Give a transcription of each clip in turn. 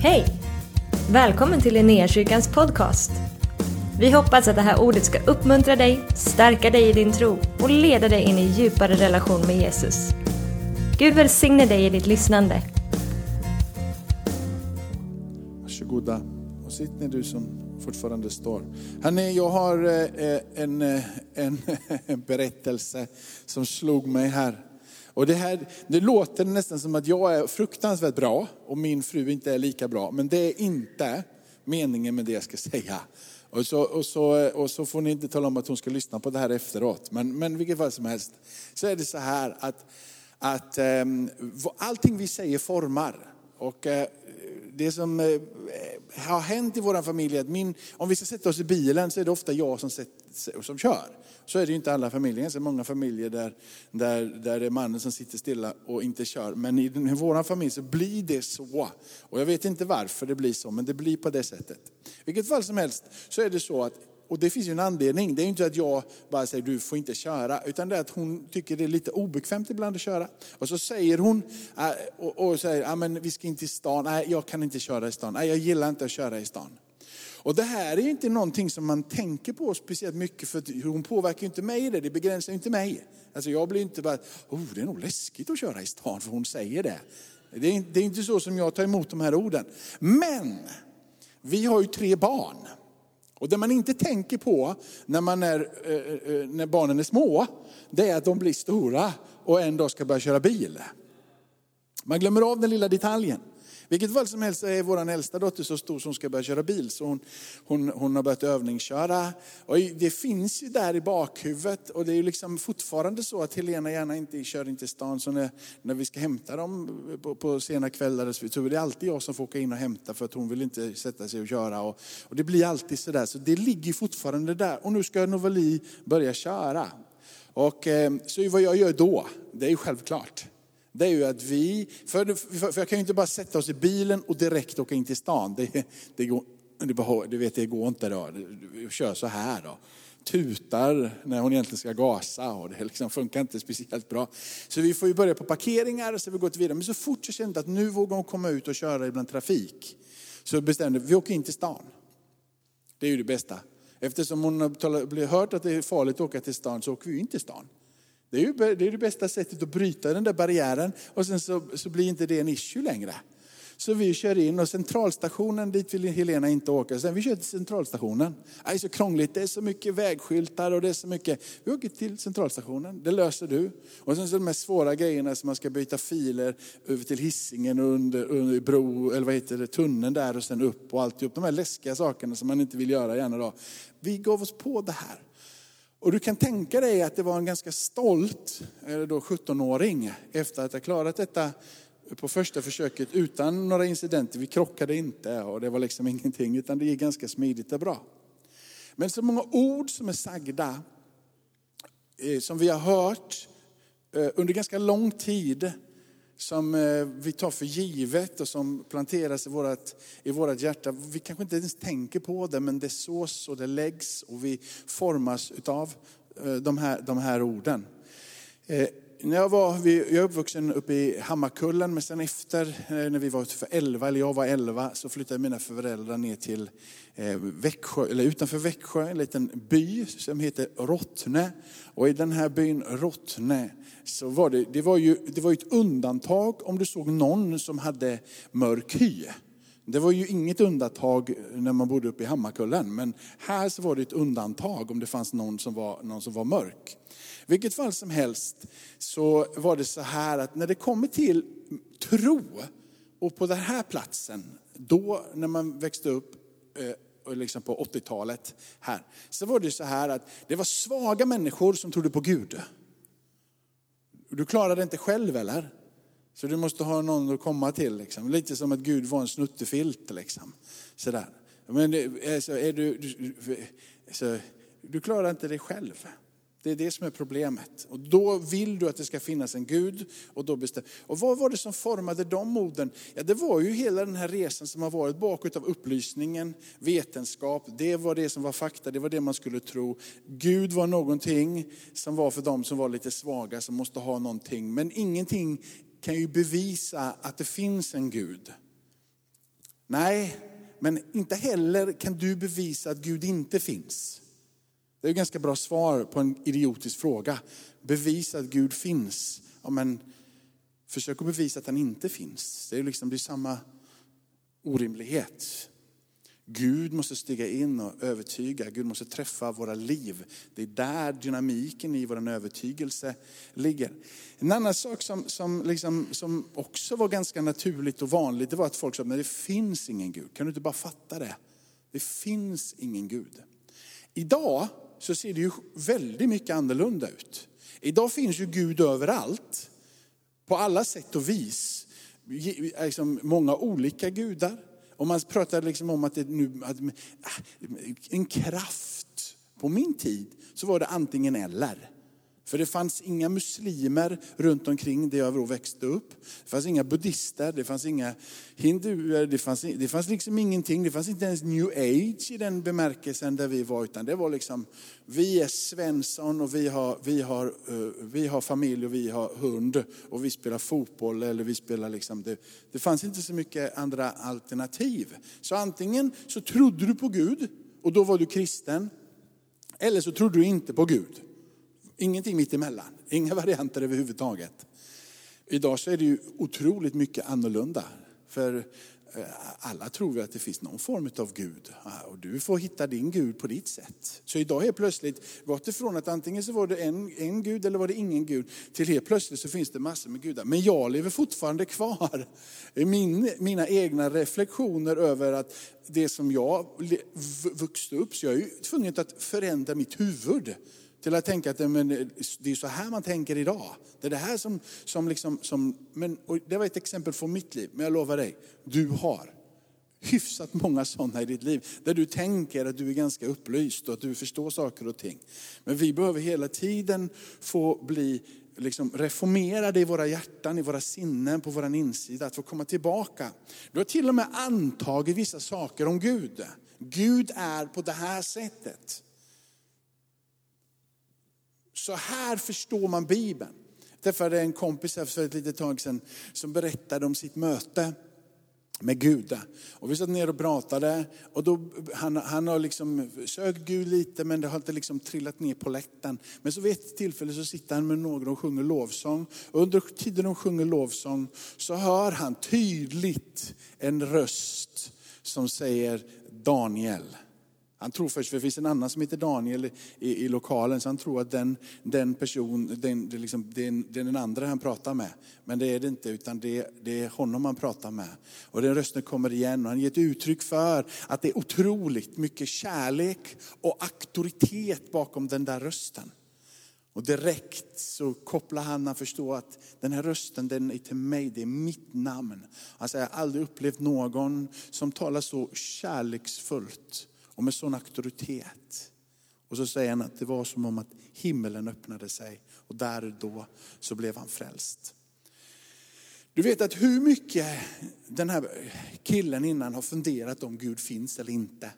Hej! Välkommen till Linnéakyrkans podcast. Vi hoppas att det här ordet ska uppmuntra dig, stärka dig i din tro och leda dig in i djupare relation med Jesus. Gud välsigne dig i ditt lyssnande. Varsågoda och sitt ner du som fortfarande står. Hörrni, jag har eh, eh, en, eh, en, en berättelse som slog mig här. Och det, här, det låter nästan som att jag är fruktansvärt bra och min fru inte är lika bra. Men det är inte meningen med det jag ska säga. Och så, och, så, och så får ni inte tala om att hon ska lyssna på det här efteråt. Men, men vilket fall som helst så är det så här att, att um, allting vi säger formar. Och uh, det som eh, har hänt i vår familj är att min, om vi ska sätta oss i bilen så är det ofta jag som, sätter, som kör. Så är det ju inte alla familjer. Det är många familjer där, där, där det är mannen som sitter stilla och inte kör. Men i, i vår familj så blir det så. Och jag vet inte varför det blir så, men det blir på det sättet. I vilket fall som helst så är det så att och det finns ju en anledning. Det är inte att jag bara säger du får inte köra, utan det är att hon tycker det är lite obekvämt ibland att köra. Och så säger hon äh, och, och säger, ja men vi ska inte till stan, nej jag kan inte köra i stan, nej jag gillar inte att köra i stan. Och det här är inte någonting som man tänker på speciellt mycket, för hon påverkar inte mig i det, det begränsar inte mig. Alltså jag blir inte bara, oh det är nog läskigt att köra i stan, för hon säger det. Det är, det är inte så som jag tar emot de här orden. Men, vi har ju tre barn. Och det man inte tänker på när, man är, eh, eh, eh, när barnen är små, det är att de blir stora och en dag ska börja köra bil. Man glömmer av den lilla detaljen. Vilket fall som helst är vår äldsta dotter så stor som ska börja köra bil. Så hon, hon, hon har börjat övningsköra. Och det finns ju där i bakhuvudet. Och det är ju liksom fortfarande så att Helena gärna inte kör in till stan. Så när, när vi ska hämta dem på, på sena kvällar så är det alltid jag som får åka in och hämta. För att hon vill inte sätta sig och köra. Och, och det blir alltid sådär. Så det ligger fortfarande där. Och nu ska Novali börja köra. Och eh, så vad jag gör då, det är ju självklart det är ju att vi, för, för, jag kan ju inte bara sätta oss i bilen och direkt åka in till stan. Det, det går, det, du vet, det går inte då. Vi kör så här då. Tutar när hon egentligen ska gasa och det liksom funkar inte speciellt bra. Så vi får ju börja på parkeringar och så vi gått vidare. Men så fort jag kände att nu vågar hon komma ut och köra ibland trafik. Så bestämde vi, vi åker in till stan. Det är ju det bästa. Eftersom hon har hört att det är farligt att åka till stan så åker vi in till stan. Det är ju det, är det bästa sättet att bryta den där barriären och sen så, så blir inte det en issue längre. Så vi kör in och centralstationen, dit vill Helena inte åka. Sen vi kör till centralstationen. Det är så krångligt, det är så mycket vägskyltar och det är så mycket. Vi åker till centralstationen, det löser du. Och sen så de här svåra grejerna som man ska byta filer över till hissingen och under, under bro, eller vad heter det, tunneln där och sen upp och alltihop. De här läskiga sakerna som man inte vill göra gärna då. Vi gav oss på det här. Och du kan tänka dig att det var en ganska stolt eh, 17-åring efter att ha klarat detta på första försöket utan några incidenter. Vi krockade inte och det var liksom ingenting utan det gick ganska smidigt och bra. Men så många ord som är sagda, eh, som vi har hört eh, under ganska lång tid som eh, vi tar för givet och som planteras i vårt, i vårt hjärta. Vi kanske inte ens tänker på det, men det sås och det läggs och vi formas utav eh, de här, de här orden. Eh, när jag, var, jag är uppvuxen uppe i Hammarkullen, men sen efter, eh, när vi var för 11, eller jag var 11, så flyttade mina föräldrar ner till eh, Växjö, eller utanför Växjö, en liten by som heter Rottne. Och i den här byn Rottne så var det, det var ju det var ett undantag om du såg någon som hade mörk hy. Det var ju inget undantag när man bodde uppe i Hammarkullen, men här så var det ett undantag om det fanns någon som var, någon som var mörk. Vilket fall som helst så var det så här att när det kommer till tro, och på den här platsen, då när man växte upp eh, liksom på 80-talet här, så var det så här att det var svaga människor som trodde på Gud. Du klarar det inte själv eller? Så du måste ha någon att komma till. Liksom. Lite som att Gud var en snuttefilt. Liksom. Sådär. Men alltså, är du, du, alltså, du klarar inte det själv. Det är det som är problemet. Och då vill du att det ska finnas en Gud. Och, då bestäm... och vad var det som formade de orden? Ja, det var ju hela den här resan som har varit bakåt av upplysningen, vetenskap. Det var det som var fakta, det var det man skulle tro. Gud var någonting som var för dem som var lite svaga, som måste ha någonting. Men ingenting kan ju bevisa att det finns en Gud. Nej, men inte heller kan du bevisa att Gud inte finns. Det är ett ganska bra svar på en idiotisk fråga. Bevisa att Gud finns. Ja, men försök att bevisa att han inte finns. Det är liksom det är samma orimlighet. Gud måste stiga in och övertyga, Gud måste träffa våra liv. Det är där dynamiken i vår övertygelse ligger. En annan sak som, som, liksom, som också var ganska naturligt och vanligt, det var att folk sa, men det finns ingen Gud. Kan du inte bara fatta det? Det finns ingen Gud. Idag så ser det ju väldigt mycket annorlunda ut. Idag finns ju Gud överallt, på alla sätt och vis. Liksom många olika gudar. Och man pratar liksom om att, det nu, att ah, en kraft. På min tid så var det antingen eller. För det fanns inga muslimer runt omkring där jag växte upp. Det fanns inga buddister, det fanns inga hinduer, det fanns, det fanns liksom ingenting. Det fanns inte ens new age i den bemärkelsen där vi var. Utan det var liksom, vi är Svensson och vi har, vi har, uh, vi har familj och vi har hund. Och vi spelar fotboll eller vi spelar liksom, det, det fanns inte så mycket andra alternativ. Så antingen så trodde du på Gud och då var du kristen. Eller så trodde du inte på Gud. Ingenting mitt emellan, inga varianter överhuvudtaget. Idag så är det ju otroligt mycket annorlunda. För eh, alla tror vi att det finns någon form av Gud. Ah, och du får hitta din Gud på ditt sätt. Så idag är plötsligt, gått ifrån att antingen så var det en, en Gud eller var det ingen Gud, till helt plötsligt så finns det massor med gudar. Men jag lever fortfarande kvar. Min, mina egna reflektioner över att det som jag vuxit upp, så jag är ju tvungen att förändra mitt huvud till att tänka att men, eh, det är så här man tänker idag. Det är det här som, som, liksom, som men, det var ett exempel från mitt liv. Men jag lovar dig, du har hyfsat många sådana i ditt liv. Där du tänker att du är ganska upplyst och att du förstår saker och ting. Men vi behöver hela tiden få bli liksom reformerade i våra hjärtan, i våra sinnen, på vår insida. Att få komma tillbaka. Du har till och med antagit vissa saker om Gud. Gud är på det här sättet. Så här förstår man Bibeln. Jag träffade en kompis här för ett litet tag sedan som berättade om sitt möte med Gud. Och vi satt ner och pratade och då, han, han har liksom sökt Gud lite men det har inte liksom trillat ner på lätten. Men så vid ett tillfälle så sitter han med några och sjunger lovsång. Och under tiden de sjunger lovsång så hör han tydligt en röst som säger Daniel. Han tror först, för det finns en annan som heter Daniel i, i lokalen, så han tror att den, den person, den, det, liksom, det, är, det är den andra han pratar med. Men det är det inte, utan det, det är honom han pratar med. Och den rösten kommer igen och han ger ett uttryck för att det är otroligt mycket kärlek och auktoritet bakom den där rösten. Och direkt så kopplar han, han förstår att den här rösten den är till mig, det är mitt namn. Alltså jag har aldrig upplevt någon som talar så kärleksfullt och med sån auktoritet. Och så säger han att det var som om att himmelen öppnade sig och där och då så blev han frälst. Du vet att hur mycket den här killen innan har funderat om Gud finns eller inte.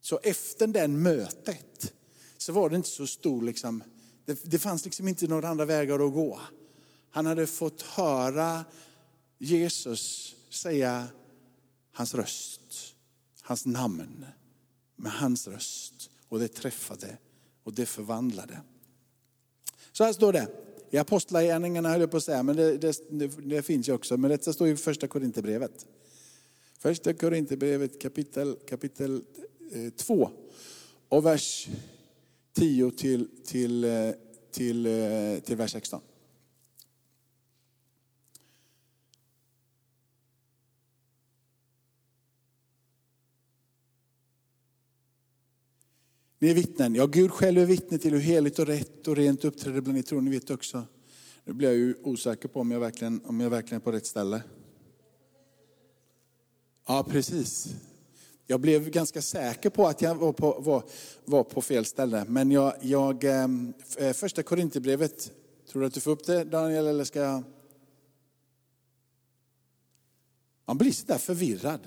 Så efter det mötet så var det inte så stor, liksom, det, det fanns liksom inte några andra vägar att gå. Han hade fått höra Jesus säga hans röst, hans namn med hans röst. Och det träffade och det förvandlade. Så här står det i Apostlagärningarna höll jag på att säga, men det, det, det finns ju också. Men detta står i första Korinthierbrevet. Första Korinthierbrevet kapitel, kapitel 2 eh, och vers 10 till, till, eh, till, till, till vers 16. Ni är vittnen. Ja, Gud själv är vittne till hur heligt och rätt och rent uppträder bland er tror ni vet också. Nu blir jag ju osäker på om jag verkligen, om jag verkligen är på rätt ställe. Ja, precis. Jag blev ganska säker på att jag var på, var, var på fel ställe. Men jag, jag eh, första Korinthierbrevet, tror du att du får upp det Daniel eller ska jag? Man blir så där förvirrad.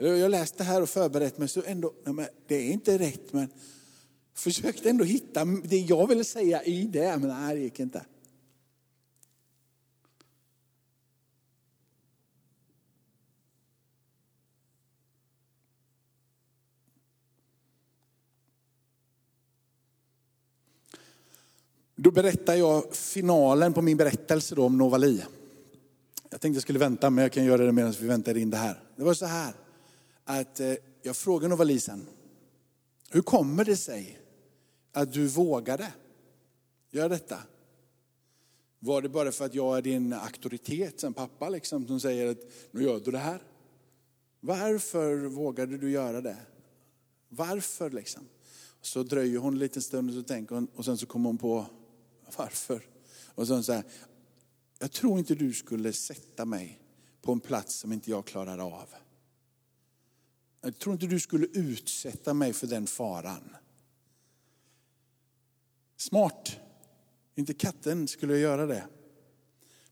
Jag läste här och förberett mig, så ändå, nej, det är inte rätt, men försökte ändå hitta det jag ville säga i det, men nej, det gick inte. Då berättar jag finalen på min berättelse om Novali. Jag tänkte jag skulle vänta, men jag kan göra det medan vi väntar in det här. Det var så här att eh, jag frågade Novali sen, hur kommer det sig att du vågade göra detta? Var det bara för att jag är din auktoritet som pappa liksom, som säger att nu gör du det här? Varför vågade du göra det? Varför liksom? Så dröjer hon en liten stund och så tänker hon, och sen så kommer hon på varför. Och sen så här, jag tror inte du skulle sätta mig på en plats som inte jag klarar av. Jag tror inte du skulle utsätta mig för den faran. Smart. Inte katten skulle jag göra det.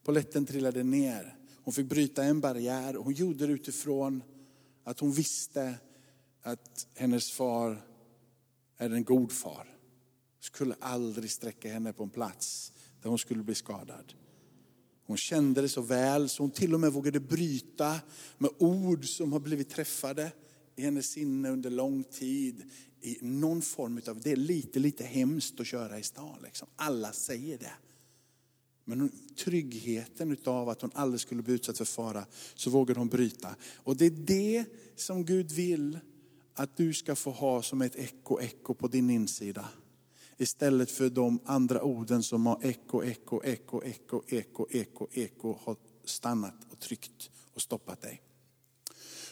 Poletten trillade ner. Hon fick bryta en barriär hon gjorde det utifrån att hon visste att hennes far är en god far. Skulle aldrig sträcka henne på en plats där hon skulle bli skadad. Hon kände det så väl så hon till och med vågade bryta med ord som har blivit träffade i hennes sinne under lång tid. I någon form av, det är lite, lite hemskt att köra i stan. Liksom. Alla säger det. Men tryggheten av att hon aldrig skulle bli utsatt för fara, så vågade hon bryta. Och det är det som Gud vill att du ska få ha som ett eko, eko på din insida. Istället för de andra orden som har eko, eko, eko, eko, eko, eko, eko har stannat och tryckt och stoppat dig.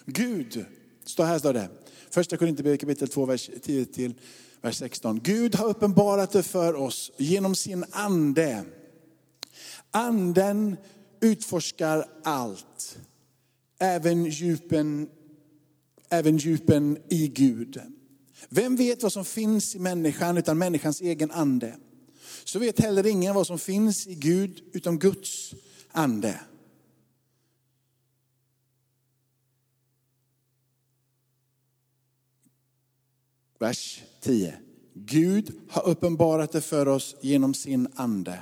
Gud, så här står det, första Korinthierbrevet kapitel 2, vers 10 till vers 16. Gud har uppenbarat det för oss genom sin ande. Anden utforskar allt, även djupen, även djupen i Gud. Vem vet vad som finns i människan utan människans egen ande? Så vet heller ingen vad som finns i Gud utan Guds ande. Vers 10. Gud har uppenbarat det för oss genom sin ande.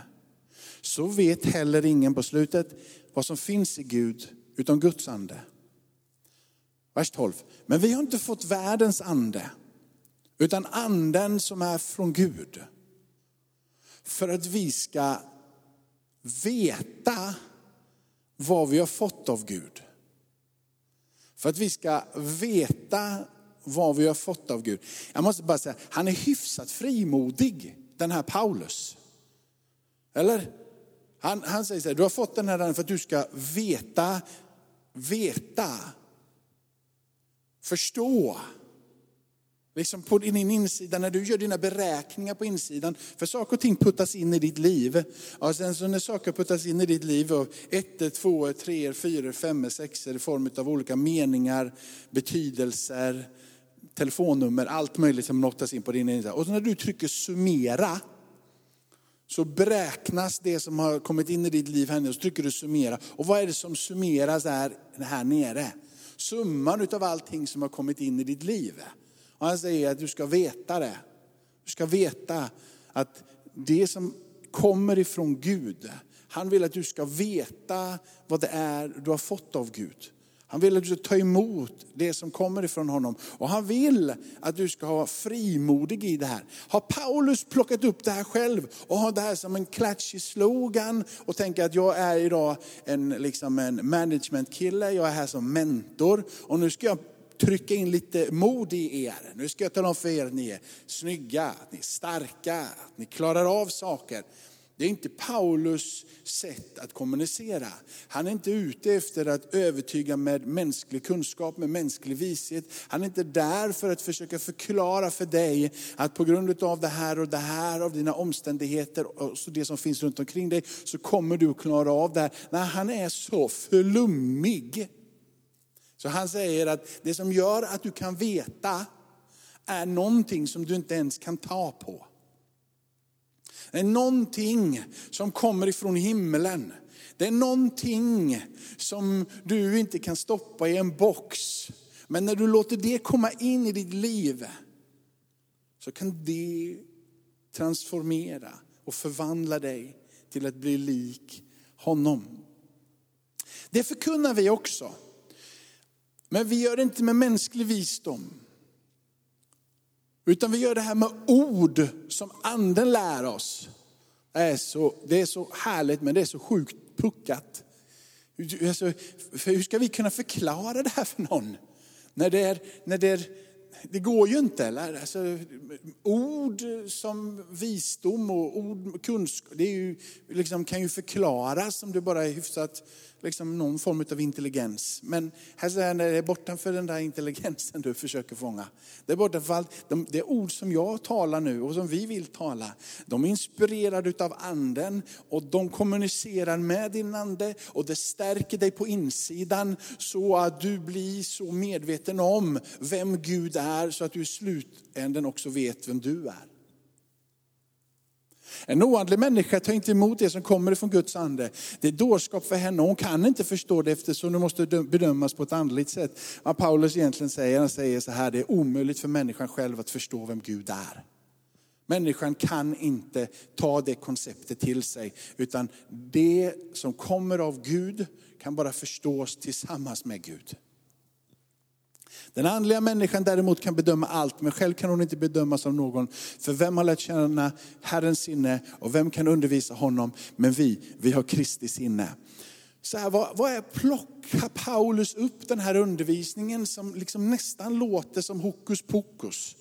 Så vet heller ingen på slutet vad som finns i Gud utan Guds ande. Vers 12. Men vi har inte fått världens ande utan anden som är från Gud. För att vi ska veta vad vi har fått av Gud. För att vi ska veta vad vi har fått av Gud. Jag måste bara säga, han är hyfsat frimodig, den här Paulus. Eller? Han, han säger så här, du har fått den här för att du ska veta, veta, förstå Liksom på din insida, när du gör dina beräkningar på insidan. För saker och ting puttas in i ditt liv. Och sen så när saker puttas in i ditt liv av ett, två, tre, fyra, fem, sex i form av olika meningar, betydelser, telefonnummer, allt möjligt som lottas in på din insida. Och när du trycker summera, så beräknas det som har kommit in i ditt liv här nere, så trycker du summera. Och vad är det som summeras här, här nere? Summan av allting som har kommit in i ditt liv. Och han säger att du ska veta det. Du ska veta att det som kommer ifrån Gud, han vill att du ska veta vad det är du har fått av Gud. Han vill att du ska ta emot det som kommer ifrån honom. Och han vill att du ska vara frimodig i det här. Har Paulus plockat upp det här själv och har det här som en klatschig slogan och tänker att jag är idag en, liksom en managementkille, jag är här som mentor och nu ska jag trycka in lite mod i er. Nu ska jag tala om för er att ni är snygga, att ni är starka, att ni klarar av saker. Det är inte Paulus sätt att kommunicera. Han är inte ute efter att övertyga med mänsklig kunskap, med mänsklig vishet. Han är inte där för att försöka förklara för dig att på grund av det här och det här, av dina omständigheter och det som finns runt omkring dig, så kommer du att klara av det här. Nej, han är så flummig. Så han säger att det som gör att du kan veta är någonting som du inte ens kan ta på. Det är någonting som kommer ifrån himlen. Det är någonting som du inte kan stoppa i en box. Men när du låter det komma in i ditt liv så kan det transformera och förvandla dig till att bli lik honom. Det förkunnar vi också. Men vi gör det inte med mänsklig visdom. Utan vi gör det här med ord som anden lär oss. Det är så, det är så härligt men det är så sjukt puckat. Alltså, för hur ska vi kunna förklara det här för någon? När det är, när det är det går ju inte. Eller? Alltså, ord som visdom och ord, kunskap, det är ju, liksom, kan ju förklaras om det bara är hyfsat liksom, någon form av intelligens. Men här säger han, det är bortanför den där intelligensen du försöker fånga. Det är bortanför allt, de, det ord som jag talar nu och som vi vill tala, de är inspirerade av anden och de kommunicerar med din ande och det stärker dig på insidan så att du blir så medveten om vem Gud är så att du i slutänden också vet vem du är. En oandlig människa tar inte emot det som kommer från Guds ande. Det är dårskap för henne. Hon kan inte förstå det eftersom det måste bedömas på ett andligt sätt. Vad Paulus egentligen säger, han säger så här, det är omöjligt för människan själv att förstå vem Gud är. Människan kan inte ta det konceptet till sig, utan det som kommer av Gud kan bara förstås tillsammans med Gud. Den andliga människan däremot kan bedöma allt, men själv kan hon inte bedömas av någon. För vem har lärt känna Herrens sinne och vem kan undervisa honom? Men vi, vi har Kristi sinne. Så här, vad, vad är, plockar Paulus upp den här undervisningen som liksom nästan låter som hokus pokus?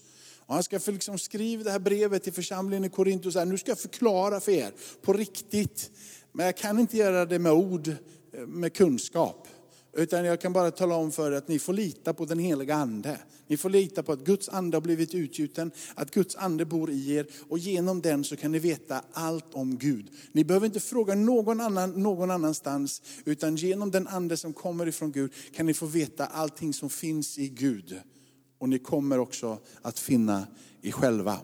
Och han ska för liksom skriva det här brevet till församlingen i Korintus. och säga, nu ska jag förklara för er på riktigt. Men jag kan inte göra det med ord, eh, med kunskap. Utan jag kan bara tala om för er att ni får lita på den heliga ande. Ni får lita på att Guds ande har blivit utgjuten, att Guds ande bor i er och genom den så kan ni veta allt om Gud. Ni behöver inte fråga någon annan någon annanstans, utan genom den ande som kommer ifrån Gud kan ni få veta allting som finns i Gud. Och ni kommer också att finna er själva.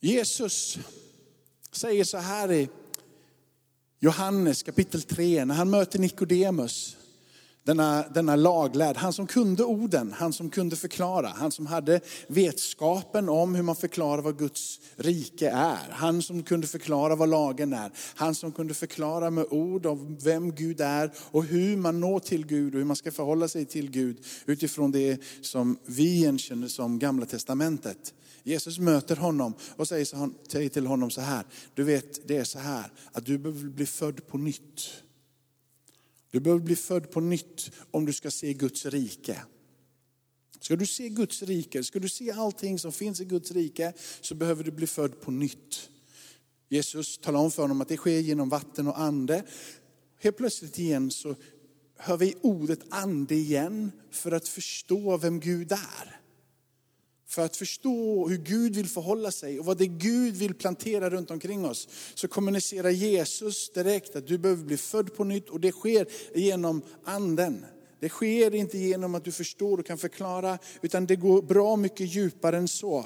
Jesus säger så här i Johannes kapitel 3, när han möter Nikodemus, denna, denna laglärd, han som kunde orden, han som kunde förklara, han som hade vetskapen om hur man förklarar vad Guds rike är. Han som kunde förklara vad lagen är. Han som kunde förklara med ord om vem Gud är och hur man når till Gud och hur man ska förhålla sig till Gud utifrån det som vi igenkänner som gamla testamentet. Jesus möter honom och säger till honom så här, du vet det är så här att du behöver bli född på nytt. Du behöver bli född på nytt om du ska se Guds rike. Ska du se Guds rike, ska du se allting som finns i Guds rike så behöver du bli född på nytt. Jesus talar om för honom att det sker genom vatten och ande. Helt plötsligt igen så hör vi ordet ande igen för att förstå vem Gud är. För att förstå hur Gud vill förhålla sig och vad det Gud vill plantera runt omkring oss. Så kommunicerar Jesus direkt att du behöver bli född på nytt och det sker genom anden. Det sker inte genom att du förstår och kan förklara, utan det går bra mycket djupare än så.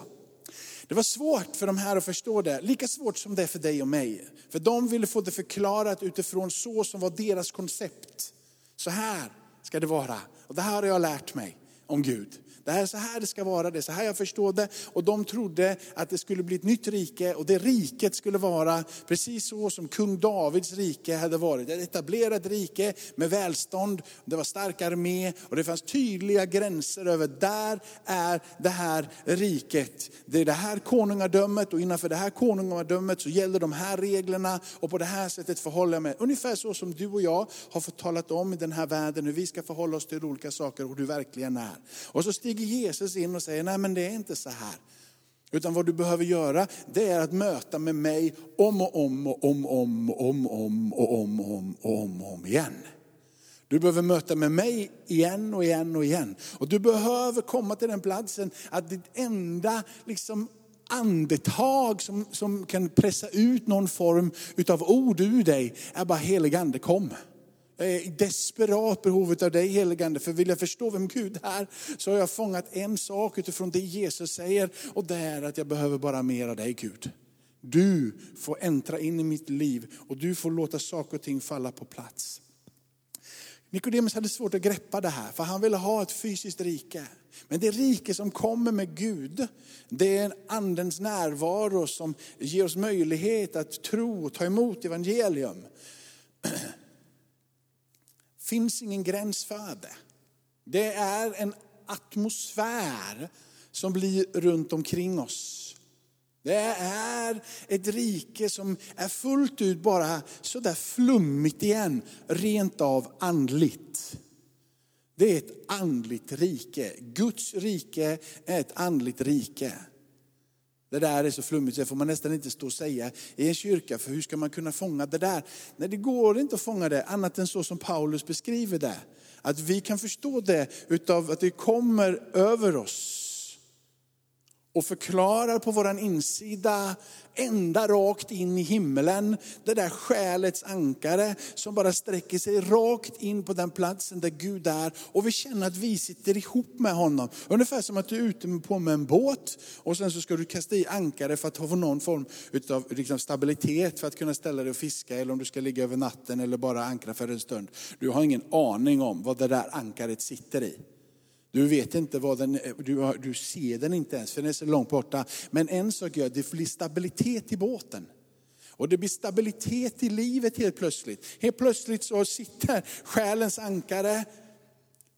Det var svårt för de här att förstå det, lika svårt som det är för dig och mig. För de ville få det förklarat utifrån så som var deras koncept. Så här ska det vara, och det här har jag lärt mig om Gud. Det här är så här det ska vara, det är så här jag förstår det. Och de trodde att det skulle bli ett nytt rike och det riket skulle vara precis så som kung Davids rike hade varit. Ett etablerat rike med välstånd, det var stark armé och det fanns tydliga gränser över där är det här riket. Det är det här konungadömet och innanför det här konungadömet så gäller de här reglerna och på det här sättet förhåller jag mig. Ungefär så som du och jag har fått talat om i den här världen hur vi ska förhålla oss till olika saker och hur du verkligen är. Och så stiger smyger Jesus in och säger, nej men det är inte så här. Utan vad du behöver göra, det är att möta med mig om och om och om och om och om och om och om och om, och om, och om igen. Du behöver möta med mig igen och igen och igen. Och du behöver komma till den platsen att ditt enda liksom, andetag som, som kan pressa ut någon form av ord ur dig är bara helig ande kom. Jag är i desperat behov av dig heligande. För vill jag förstå vem Gud är så har jag fångat en sak utifrån det Jesus säger. Och det är att jag behöver bara mer av dig Gud. Du får äntra in i mitt liv och du får låta saker och ting falla på plats. Nikodemus hade svårt att greppa det här, för han ville ha ett fysiskt rike. Men det rike som kommer med Gud, det är en andens närvaro som ger oss möjlighet att tro och ta emot evangelium finns ingen gräns för det. Det är en atmosfär som blir runt omkring oss. Det är ett rike som är fullt ut bara sådär flummigt igen, rent av andligt. Det är ett andligt rike. Guds rike är ett andligt rike. Det där är så flummigt så det får man nästan inte stå och säga i en kyrka, för hur ska man kunna fånga det där? Nej, det går inte att fånga det annat än så som Paulus beskriver det. Att vi kan förstå det utav att det kommer över oss och förklarar på våran insida, ända rakt in i himlen, det där själets ankare som bara sträcker sig rakt in på den platsen där Gud är. Och vi känner att vi sitter ihop med honom. Ungefär som att du är ute på med en båt och sen så ska du kasta i ankare för att få någon form av liksom stabilitet för att kunna ställa dig och fiska eller om du ska ligga över natten eller bara ankra för en stund. Du har ingen aning om vad det där ankaret sitter i. Du vet inte vad den du, du ser den inte ens för den är så långt borta. Men en sak gör, det blir stabilitet i båten. Och det blir stabilitet i livet helt plötsligt. Helt plötsligt så sitter själens ankare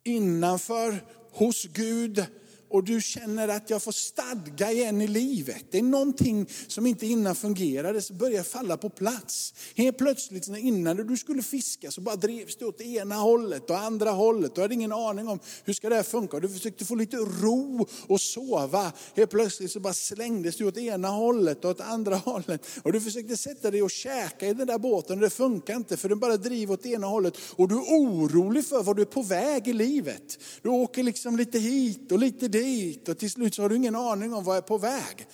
innanför hos Gud och du känner att jag får stadga igen i livet. Det är någonting som inte innan fungerade, som börjar falla på plats. Helt plötsligt innan du skulle fiska så bara drevs du åt det ena hållet och andra hållet. Du hade ingen aning om hur ska det här funka. Du försökte få lite ro och sova. Helt plötsligt så bara slängdes du åt ena hållet och åt andra hållet. Och du försökte sätta dig och käka i den där båten och det funkar inte för den bara driver åt ena hållet. Och du är orolig för var du är på väg i livet. Du åker liksom lite hit och lite dit dit och till slut så har du ingen aning om vad är på väg.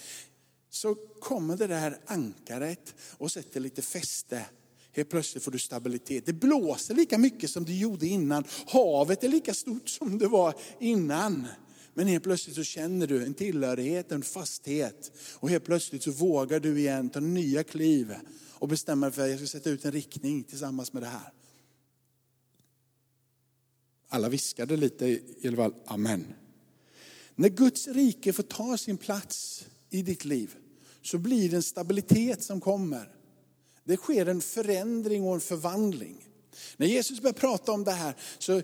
Så kommer det där ankaret och sätter lite fäste. Helt plötsligt får du stabilitet. Det blåser lika mycket som det gjorde innan. Havet är lika stort som det var innan. Men helt plötsligt så känner du en tillhörighet, en fasthet. Och helt plötsligt så vågar du igen ta nya kliv och bestämma dig för att jag ska sätta ut en riktning tillsammans med det här. Alla viskade lite i alla fall, amen. När Guds rike får ta sin plats i ditt liv så blir det en stabilitet som kommer. Det sker en förändring och en förvandling. När Jesus börjar prata om det här så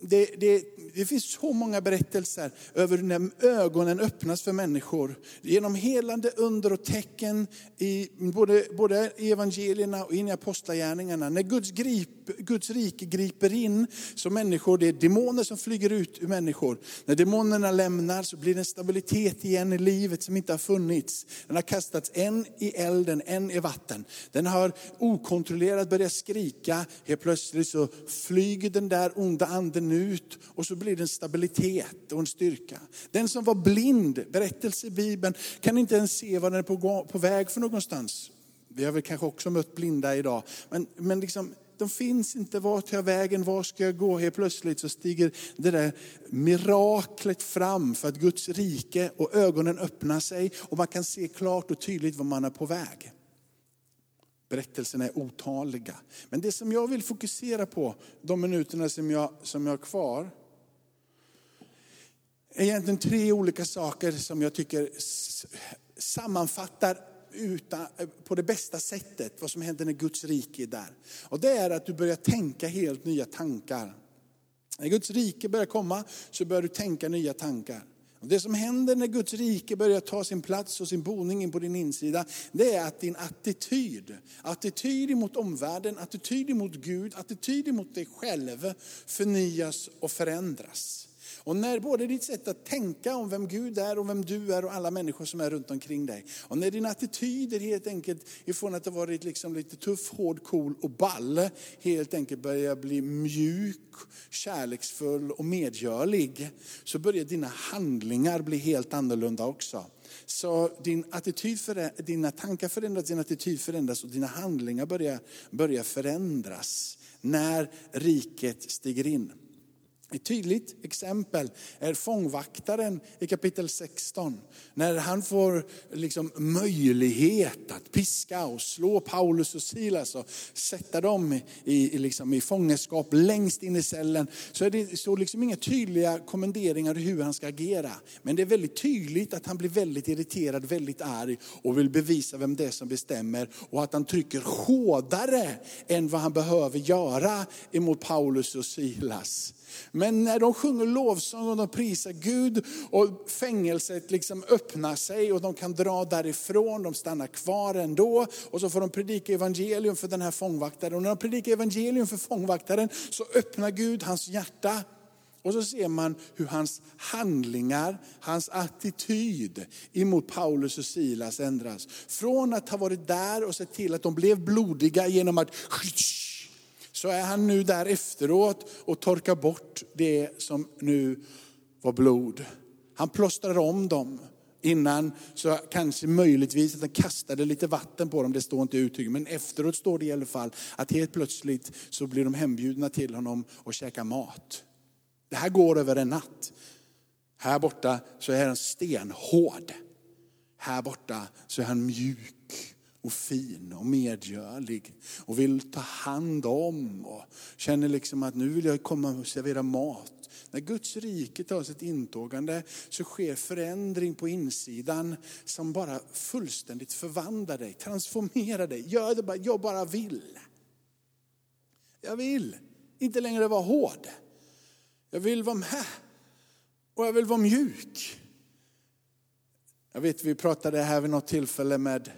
det, det, det, finns så många berättelser över när ögonen öppnas för människor. Genom helande under och tecken i både, både evangelierna och in i apostlagärningarna. När Guds, grip, Guds rike griper in så människor, det är demoner som flyger ut ur människor. När demonerna lämnar så blir det en stabilitet igen i livet som inte har funnits. Den har kastats en i elden, en i vatten. Den har okontrollerat börjat skrika. Helt plötsligt så flyger den där onda anden ut och så blir det en stabilitet och en styrka. Den som var blind, berättelse i Bibeln, kan inte ens se vad den är på, på väg för någonstans. Vi har väl kanske också mött blinda idag. Men, men liksom, de finns inte, vart tar jag vägen, var ska jag gå? Helt plötsligt så stiger det där miraklet fram för att Guds rike och ögonen öppnar sig och man kan se klart och tydligt var man är på väg. Berättelserna är otaliga. Men det som jag vill fokusera på, de minuterna som jag, som jag har kvar, är egentligen tre olika saker som jag tycker sammanfattar utan, eh, på det bästa sättet vad som händer när Guds rike är där. Och det är att du börjar tänka helt nya tankar. När Guds rike börjar komma så börjar du tänka nya tankar. Det som händer när Guds rike börjar ta sin plats och sin boning in på din insida, det är att din attityd, attityd mot omvärlden, attityd mot Gud, attityd mot dig själv förnyas och förändras. Och när både ditt sätt att tänka om vem Gud är och vem du är och alla människor som är runt omkring dig. Och när dina attityder helt enkelt, ifrån att ha varit liksom lite tuff, hård, cool och ball, helt enkelt börjar bli mjuk, kärleksfull och medgörlig. Så börjar dina handlingar bli helt annorlunda också. Så din attityd dina tankar förändras, din attityd förändras och dina handlingar börjar, börjar förändras när riket stiger in. Ett tydligt exempel är fångvaktaren i kapitel 16. När han får liksom möjlighet att piska och slå Paulus och Silas och sätta dem i, liksom i fångenskap längst in i cellen. Så är det så liksom inga tydliga kommenderingar hur han ska agera. Men det är väldigt tydligt att han blir väldigt irriterad, väldigt arg och vill bevisa vem det är som bestämmer. Och att han trycker hårdare än vad han behöver göra emot Paulus och Silas. Men när de sjunger lovsång och de prisar Gud och fängelset liksom öppnar sig och de kan dra därifrån, de stannar kvar ändå och så får de predika evangelium för den här fångvaktaren. Och när de predikar evangelium för fångvaktaren så öppnar Gud hans hjärta. Och så ser man hur hans handlingar, hans attityd emot Paulus och Silas ändras. Från att ha varit där och sett till att de blev blodiga genom att så är han nu där efteråt och torkar bort det som nu var blod. Han plåstrar om dem. Innan så kanske möjligtvis att han kastade lite vatten på dem, det står inte uttryckt. Men efteråt står det i alla fall att helt plötsligt så blir de hembjudna till honom och käkar mat. Det här går över en natt. Här borta så är han stenhård. Här borta så är han mjuk och fin och medgörlig och vill ta hand om och känner liksom att nu vill jag komma och servera mat. När Guds rike tar sitt intågande så sker förändring på insidan som bara fullständigt förvandlar dig, transformerar dig. Gör det bara, jag bara vill. Jag vill inte längre vara hård. Jag vill vara med och jag vill vara mjuk. Jag vet vi pratade här vid något tillfälle med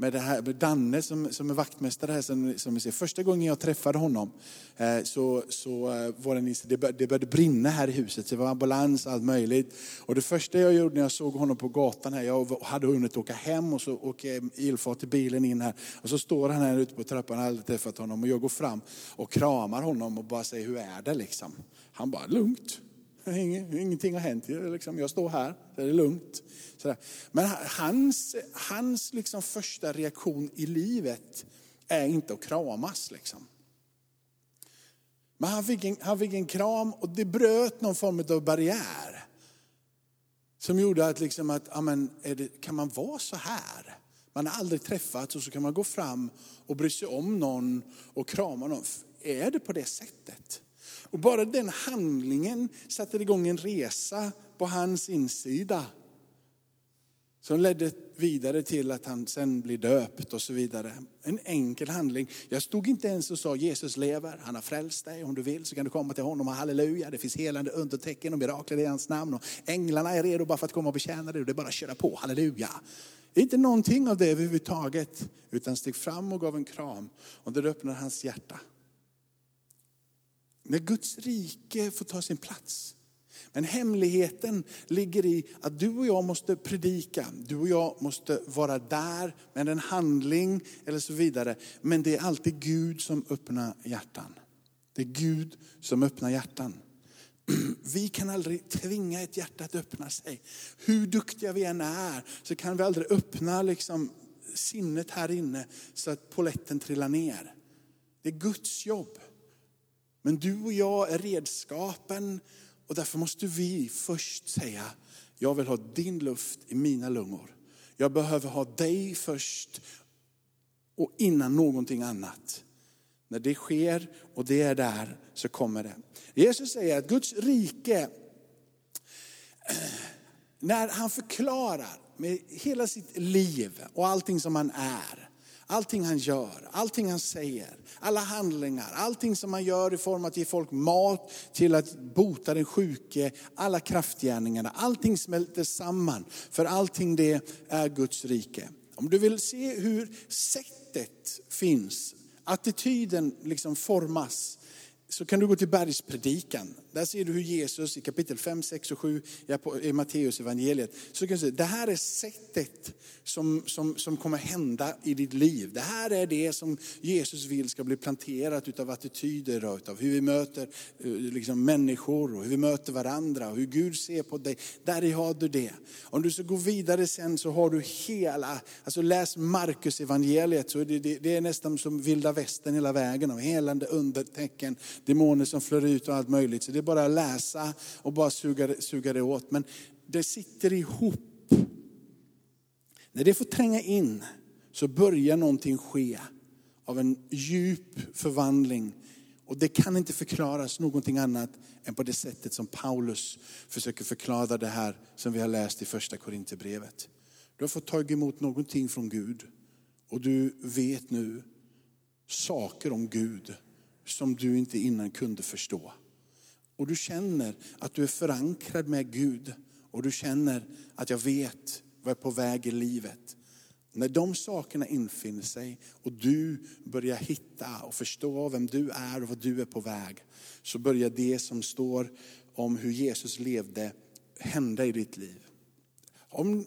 med, det här, med Danne som, som är vaktmästare här. Som, som vi ser. Första gången jag träffade honom eh, så, så eh, var det, det, började, det började brinna här i huset. Det var ambulans och allt möjligt. Och det första jag gjorde när jag såg honom på gatan här, jag hade hunnit åka hem och så åker ilfart till bilen in här. Och så står han här ute på trappan, jag har aldrig träffat honom. Och jag går fram och kramar honom och bara säger, hur är det liksom? Han bara, lugnt. Ingenting har hänt. Liksom, jag står här, det är lugnt. Sådär. Men hans, hans liksom första reaktion i livet är inte att kramas. Liksom. Men han fick, en, han fick en kram och det bröt någon form av barriär. Som gjorde att, liksom att amen, det, kan man vara så här? Man har aldrig träffats och så kan man gå fram och bry sig om någon och krama någon. Är det på det sättet? Och bara den handlingen satte igång en resa på hans insida. Som ledde vidare till att han sen blir döpt och så vidare. En enkel handling. Jag stod inte ens och sa Jesus lever, han har frälst dig. Om du vill så kan du komma till honom och halleluja. Det finns helande undertecken och mirakler i hans namn. Och änglarna är redo bara för att komma och betjäna dig. Det är bara att köra på, halleluja. Inte någonting av det överhuvudtaget. Utan steg fram och gav en kram. Och det öppnade hans hjärta. När Guds rike får ta sin plats. Men hemligheten ligger i att du och jag måste predika. Du och jag måste vara där med en handling eller så vidare. Men det är alltid Gud som öppnar hjärtan. Det är Gud som öppnar hjärtan. Vi kan aldrig tvinga ett hjärta att öppna sig. Hur duktiga vi än är så kan vi aldrig öppna liksom sinnet här inne så att poletten trillar ner. Det är Guds jobb. Men du och jag är redskapen och därför måste vi först säga, jag vill ha din luft i mina lungor. Jag behöver ha dig först och innan någonting annat. När det sker och det är där så kommer det. Jesus säger att Guds rike, när han förklarar med hela sitt liv och allting som han är, Allting han gör, allting han säger, alla handlingar, allting som han gör i form av att ge folk mat, till att bota den sjuke, alla kraftgärningarna, allting smälter samman. För allting det är Guds rike. Om du vill se hur sättet finns, attityden liksom formas, så kan du gå till bergspredikan. Där ser du hur Jesus i kapitel 5, 6 och 7 i Matteus evangeliet. Så kan du säga, det här är sättet som, som, som kommer hända i ditt liv. Det här är det som Jesus vill ska bli planterat utav attityder och utav hur vi möter eh, liksom, människor och hur vi möter varandra och hur Gud ser på dig. Där har du det. Om du ska gå vidare sen så har du hela, alltså läs Markus evangeliet så det, det, det är nästan som vilda västern hela vägen. Av helande undertecken, demoner som flödar ut och allt möjligt. Så det är bara att läsa och bara suga, suga det åt. Men det sitter ihop. När det får tränga in så börjar någonting ske av en djup förvandling. Och det kan inte förklaras någonting annat än på det sättet som Paulus försöker förklara det här som vi har läst i första Korinthierbrevet. Du har fått tag emot någonting från Gud och du vet nu saker om Gud som du inte innan kunde förstå och du känner att du är förankrad med Gud och du känner att jag vet vad jag är på väg i livet. När de sakerna infinner sig och du börjar hitta och förstå vem du är och vad du är på väg, så börjar det som står om hur Jesus levde hända i ditt liv. Om,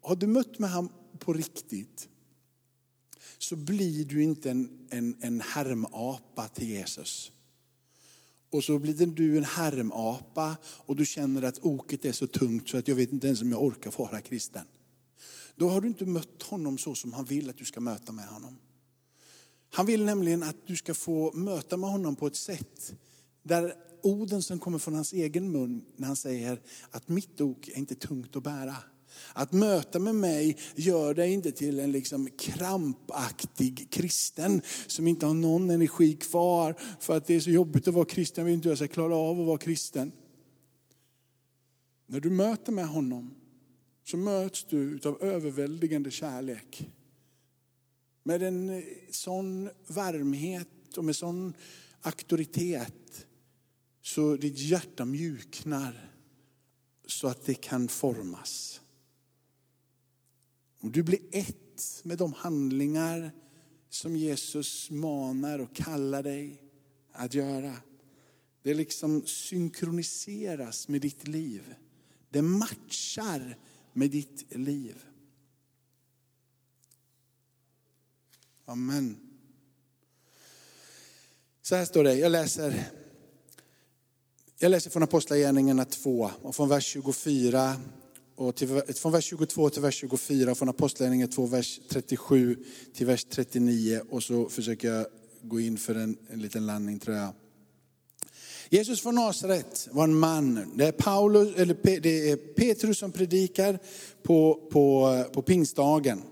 har du mött med honom på riktigt, så blir du inte en, en, en härmapa till Jesus. Och så blir du en härmapa och du känner att oket är så tungt så att jag vet inte ens om jag orkar vara kristen. Då har du inte mött honom så som han vill att du ska möta med honom. Han vill nämligen att du ska få möta med honom på ett sätt där orden som kommer från hans egen mun när han säger att mitt ok är inte tungt att bära. Att möta med mig gör dig inte till en liksom krampaktig kristen som inte har någon energi kvar för att det är så jobbigt att vara kristen, jag vet inte hur jag ska klara av att vara kristen. När du möter med honom så möts du av överväldigande kärlek. Med en eh, sån varmhet och med sån auktoritet så ditt hjärta mjuknar så att det kan formas. Om du blir ett med de handlingar som Jesus manar och kallar dig att göra. Det liksom synkroniseras med ditt liv. Det matchar med ditt liv. Amen. Så här står det, jag läser, jag läser från Apostlagärningarna 2 och från vers 24 och till, från vers 22 till vers 24 från Apostlagärningarna 2, vers 37 till vers 39 och så försöker jag gå in för en, en liten landning tror jag. Jesus från Nasaret var en man. Det är, Paulus, eller det är Petrus som predikar på, på, på pingstdagen.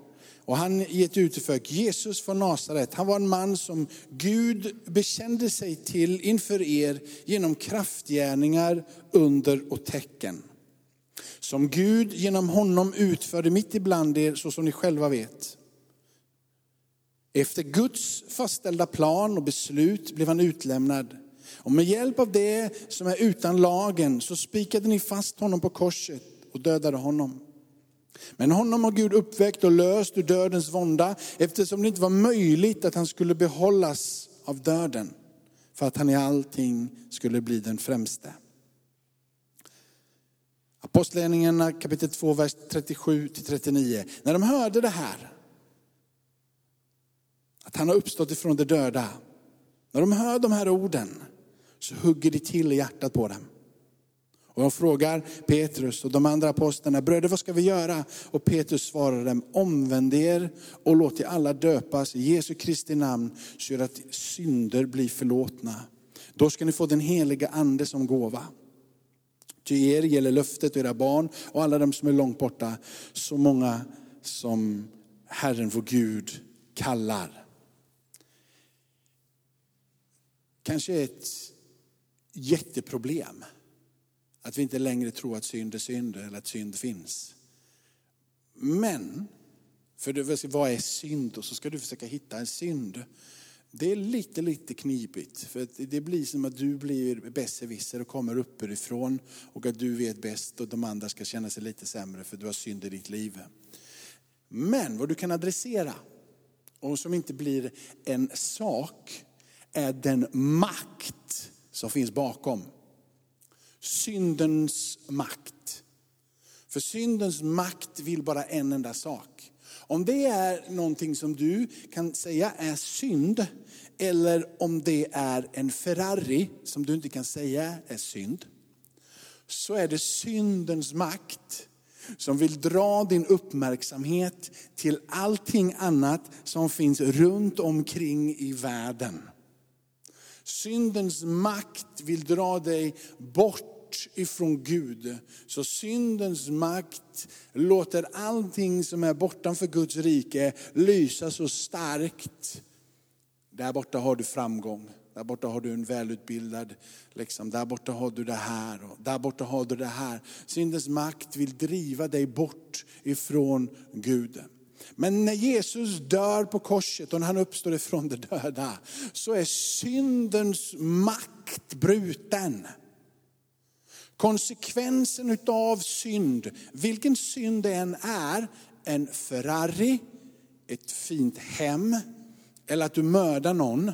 Och han ger ett uttryck, Jesus från Nasaret, han var en man som Gud bekände sig till inför er genom kraftgärningar, under och tecken. Som Gud genom honom utförde mitt ibland er, så som ni själva vet. Efter Guds fastställda plan och beslut blev han utlämnad. Och med hjälp av det som är utan lagen så spikade ni fast honom på korset och dödade honom. Men honom har Gud uppväckt och löst ur dödens vånda eftersom det inte var möjligt att han skulle behållas av döden. För att han i allting skulle bli den främste. Apostlagärningarna kapitel 2, vers 37-39. När de hörde det här, att han har uppstått ifrån de döda. När de hör de här orden så hugger det till i hjärtat på dem. Och de frågar Petrus och de andra apostlarna, bröder vad ska vi göra? Och Petrus svarar dem, omvänd er och låt er alla döpas i Jesu Kristi namn, så att synder blir förlåtna. Då ska ni få den heliga ande som gåva. Ty er gäller löftet och era barn och alla de som är långt borta, så många som Herren vår Gud kallar. Kanske ett jätteproblem. Att vi inte längre tror att synd är synd eller att synd finns. Men, för du, vad är synd? Och så ska du försöka hitta en synd. Det är lite, lite knipigt. För det blir som att du blir besserwisser och kommer uppifrån och att du vet bäst och de andra ska känna sig lite sämre för du har synd i ditt liv. Men vad du kan adressera och som inte blir en sak är den makt som finns bakom. Syndens makt. För syndens makt vill bara en enda sak. Om det är någonting som du kan säga är synd, eller om det är en Ferrari som du inte kan säga är synd, så är det syndens makt som vill dra din uppmärksamhet till allting annat som finns runt omkring i världen. Syndens makt vill dra dig bort ifrån Gud. Så syndens makt låter allting som är bortanför Guds rike lysa så starkt. Där borta har du framgång. Där borta har du en välutbildad, liksom. där borta har du det här och där borta har du det här. Syndens makt vill driva dig bort ifrån Gud. Men när Jesus dör på korset och när han uppstår ifrån de döda, så är syndens makt bruten. Konsekvensen utav synd, vilken synd det än är, en Ferrari, ett fint hem eller att du mördar någon.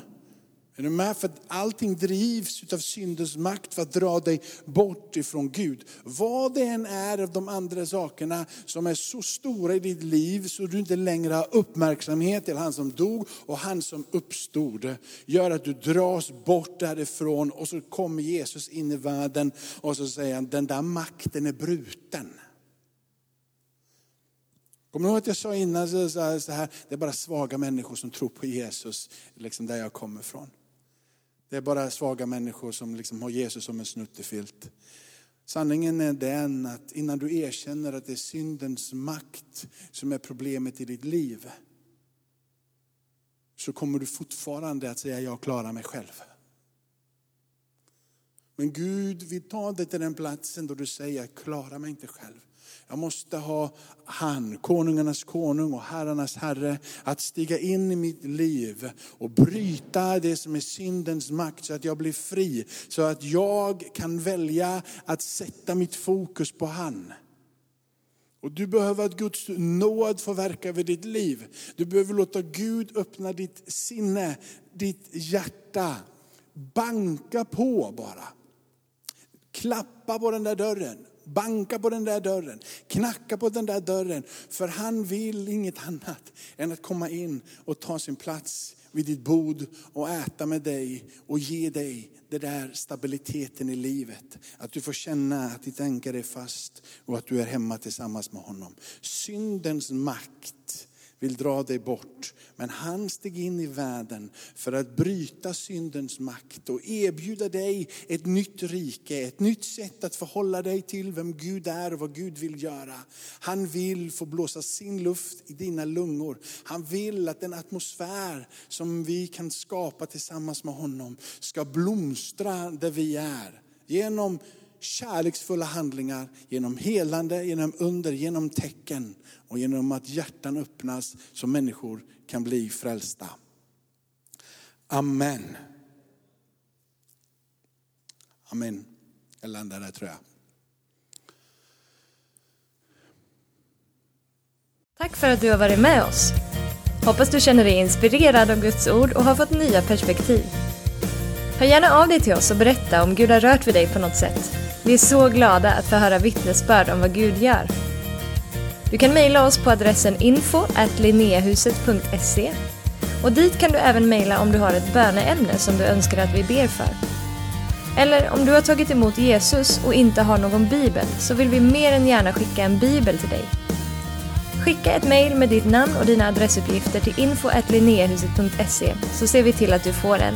Är du med? För allting drivs av syndens makt för att dra dig bort ifrån Gud. Vad det än är av de andra sakerna som är så stora i ditt liv så du inte längre har uppmärksamhet till han som dog och han som uppstod. Gör att du dras bort därifrån och så kommer Jesus in i världen och så säger han, den där makten är bruten. Kommer du ihåg att jag sa innan så här, det är bara svaga människor som tror på Jesus, liksom där jag kommer ifrån. Det är bara svaga människor som liksom har Jesus som en snuttefilt. Sanningen är den att innan du erkänner att det är syndens makt som är problemet i ditt liv, så kommer du fortfarande att säga, jag klarar mig själv. Men Gud vill ta dig till den platsen då du säger, jag klarar mig inte själv. Jag måste ha han, konungarnas konung och herrarnas herre, att stiga in i mitt liv och bryta det som är syndens makt så att jag blir fri. Så att jag kan välja att sätta mitt fokus på han. Och du behöver att Guds nåd får verka över ditt liv. Du behöver låta Gud öppna ditt sinne, ditt hjärta. Banka på bara. Klappa på den där dörren. Banka på den där dörren, knacka på den där dörren. För han vill inget annat än att komma in och ta sin plats vid ditt bord och äta med dig och ge dig den där stabiliteten i livet. Att du får känna att ditt ankare är fast och att du är hemma tillsammans med honom. Syndens makt vill dra dig bort. Men han steg in i världen för att bryta syndens makt och erbjuda dig ett nytt rike, ett nytt sätt att förhålla dig till vem Gud är och vad Gud vill göra. Han vill få blåsa sin luft i dina lungor. Han vill att den atmosfär som vi kan skapa tillsammans med honom ska blomstra där vi är. Genom kärleksfulla handlingar, genom helande, genom under, genom tecken och genom att hjärtan öppnas så människor kan bli frälsta. Amen. Amen. Jag landar där tror jag. Tack för att du har varit med oss. Hoppas du känner dig inspirerad av Guds ord och har fått nya perspektiv. Hör gärna av dig till oss och berätta om Gud har rört vid dig på något sätt. Vi är så glada att få höra vittnesbörd om vad Gud gör. Du kan mejla oss på adressen info och dit kan du även mejla om du har ett böneämne som du önskar att vi ber för. Eller om du har tagit emot Jesus och inte har någon bibel så vill vi mer än gärna skicka en bibel till dig. Skicka ett mejl med ditt namn och dina adressuppgifter till info så ser vi till att du får en.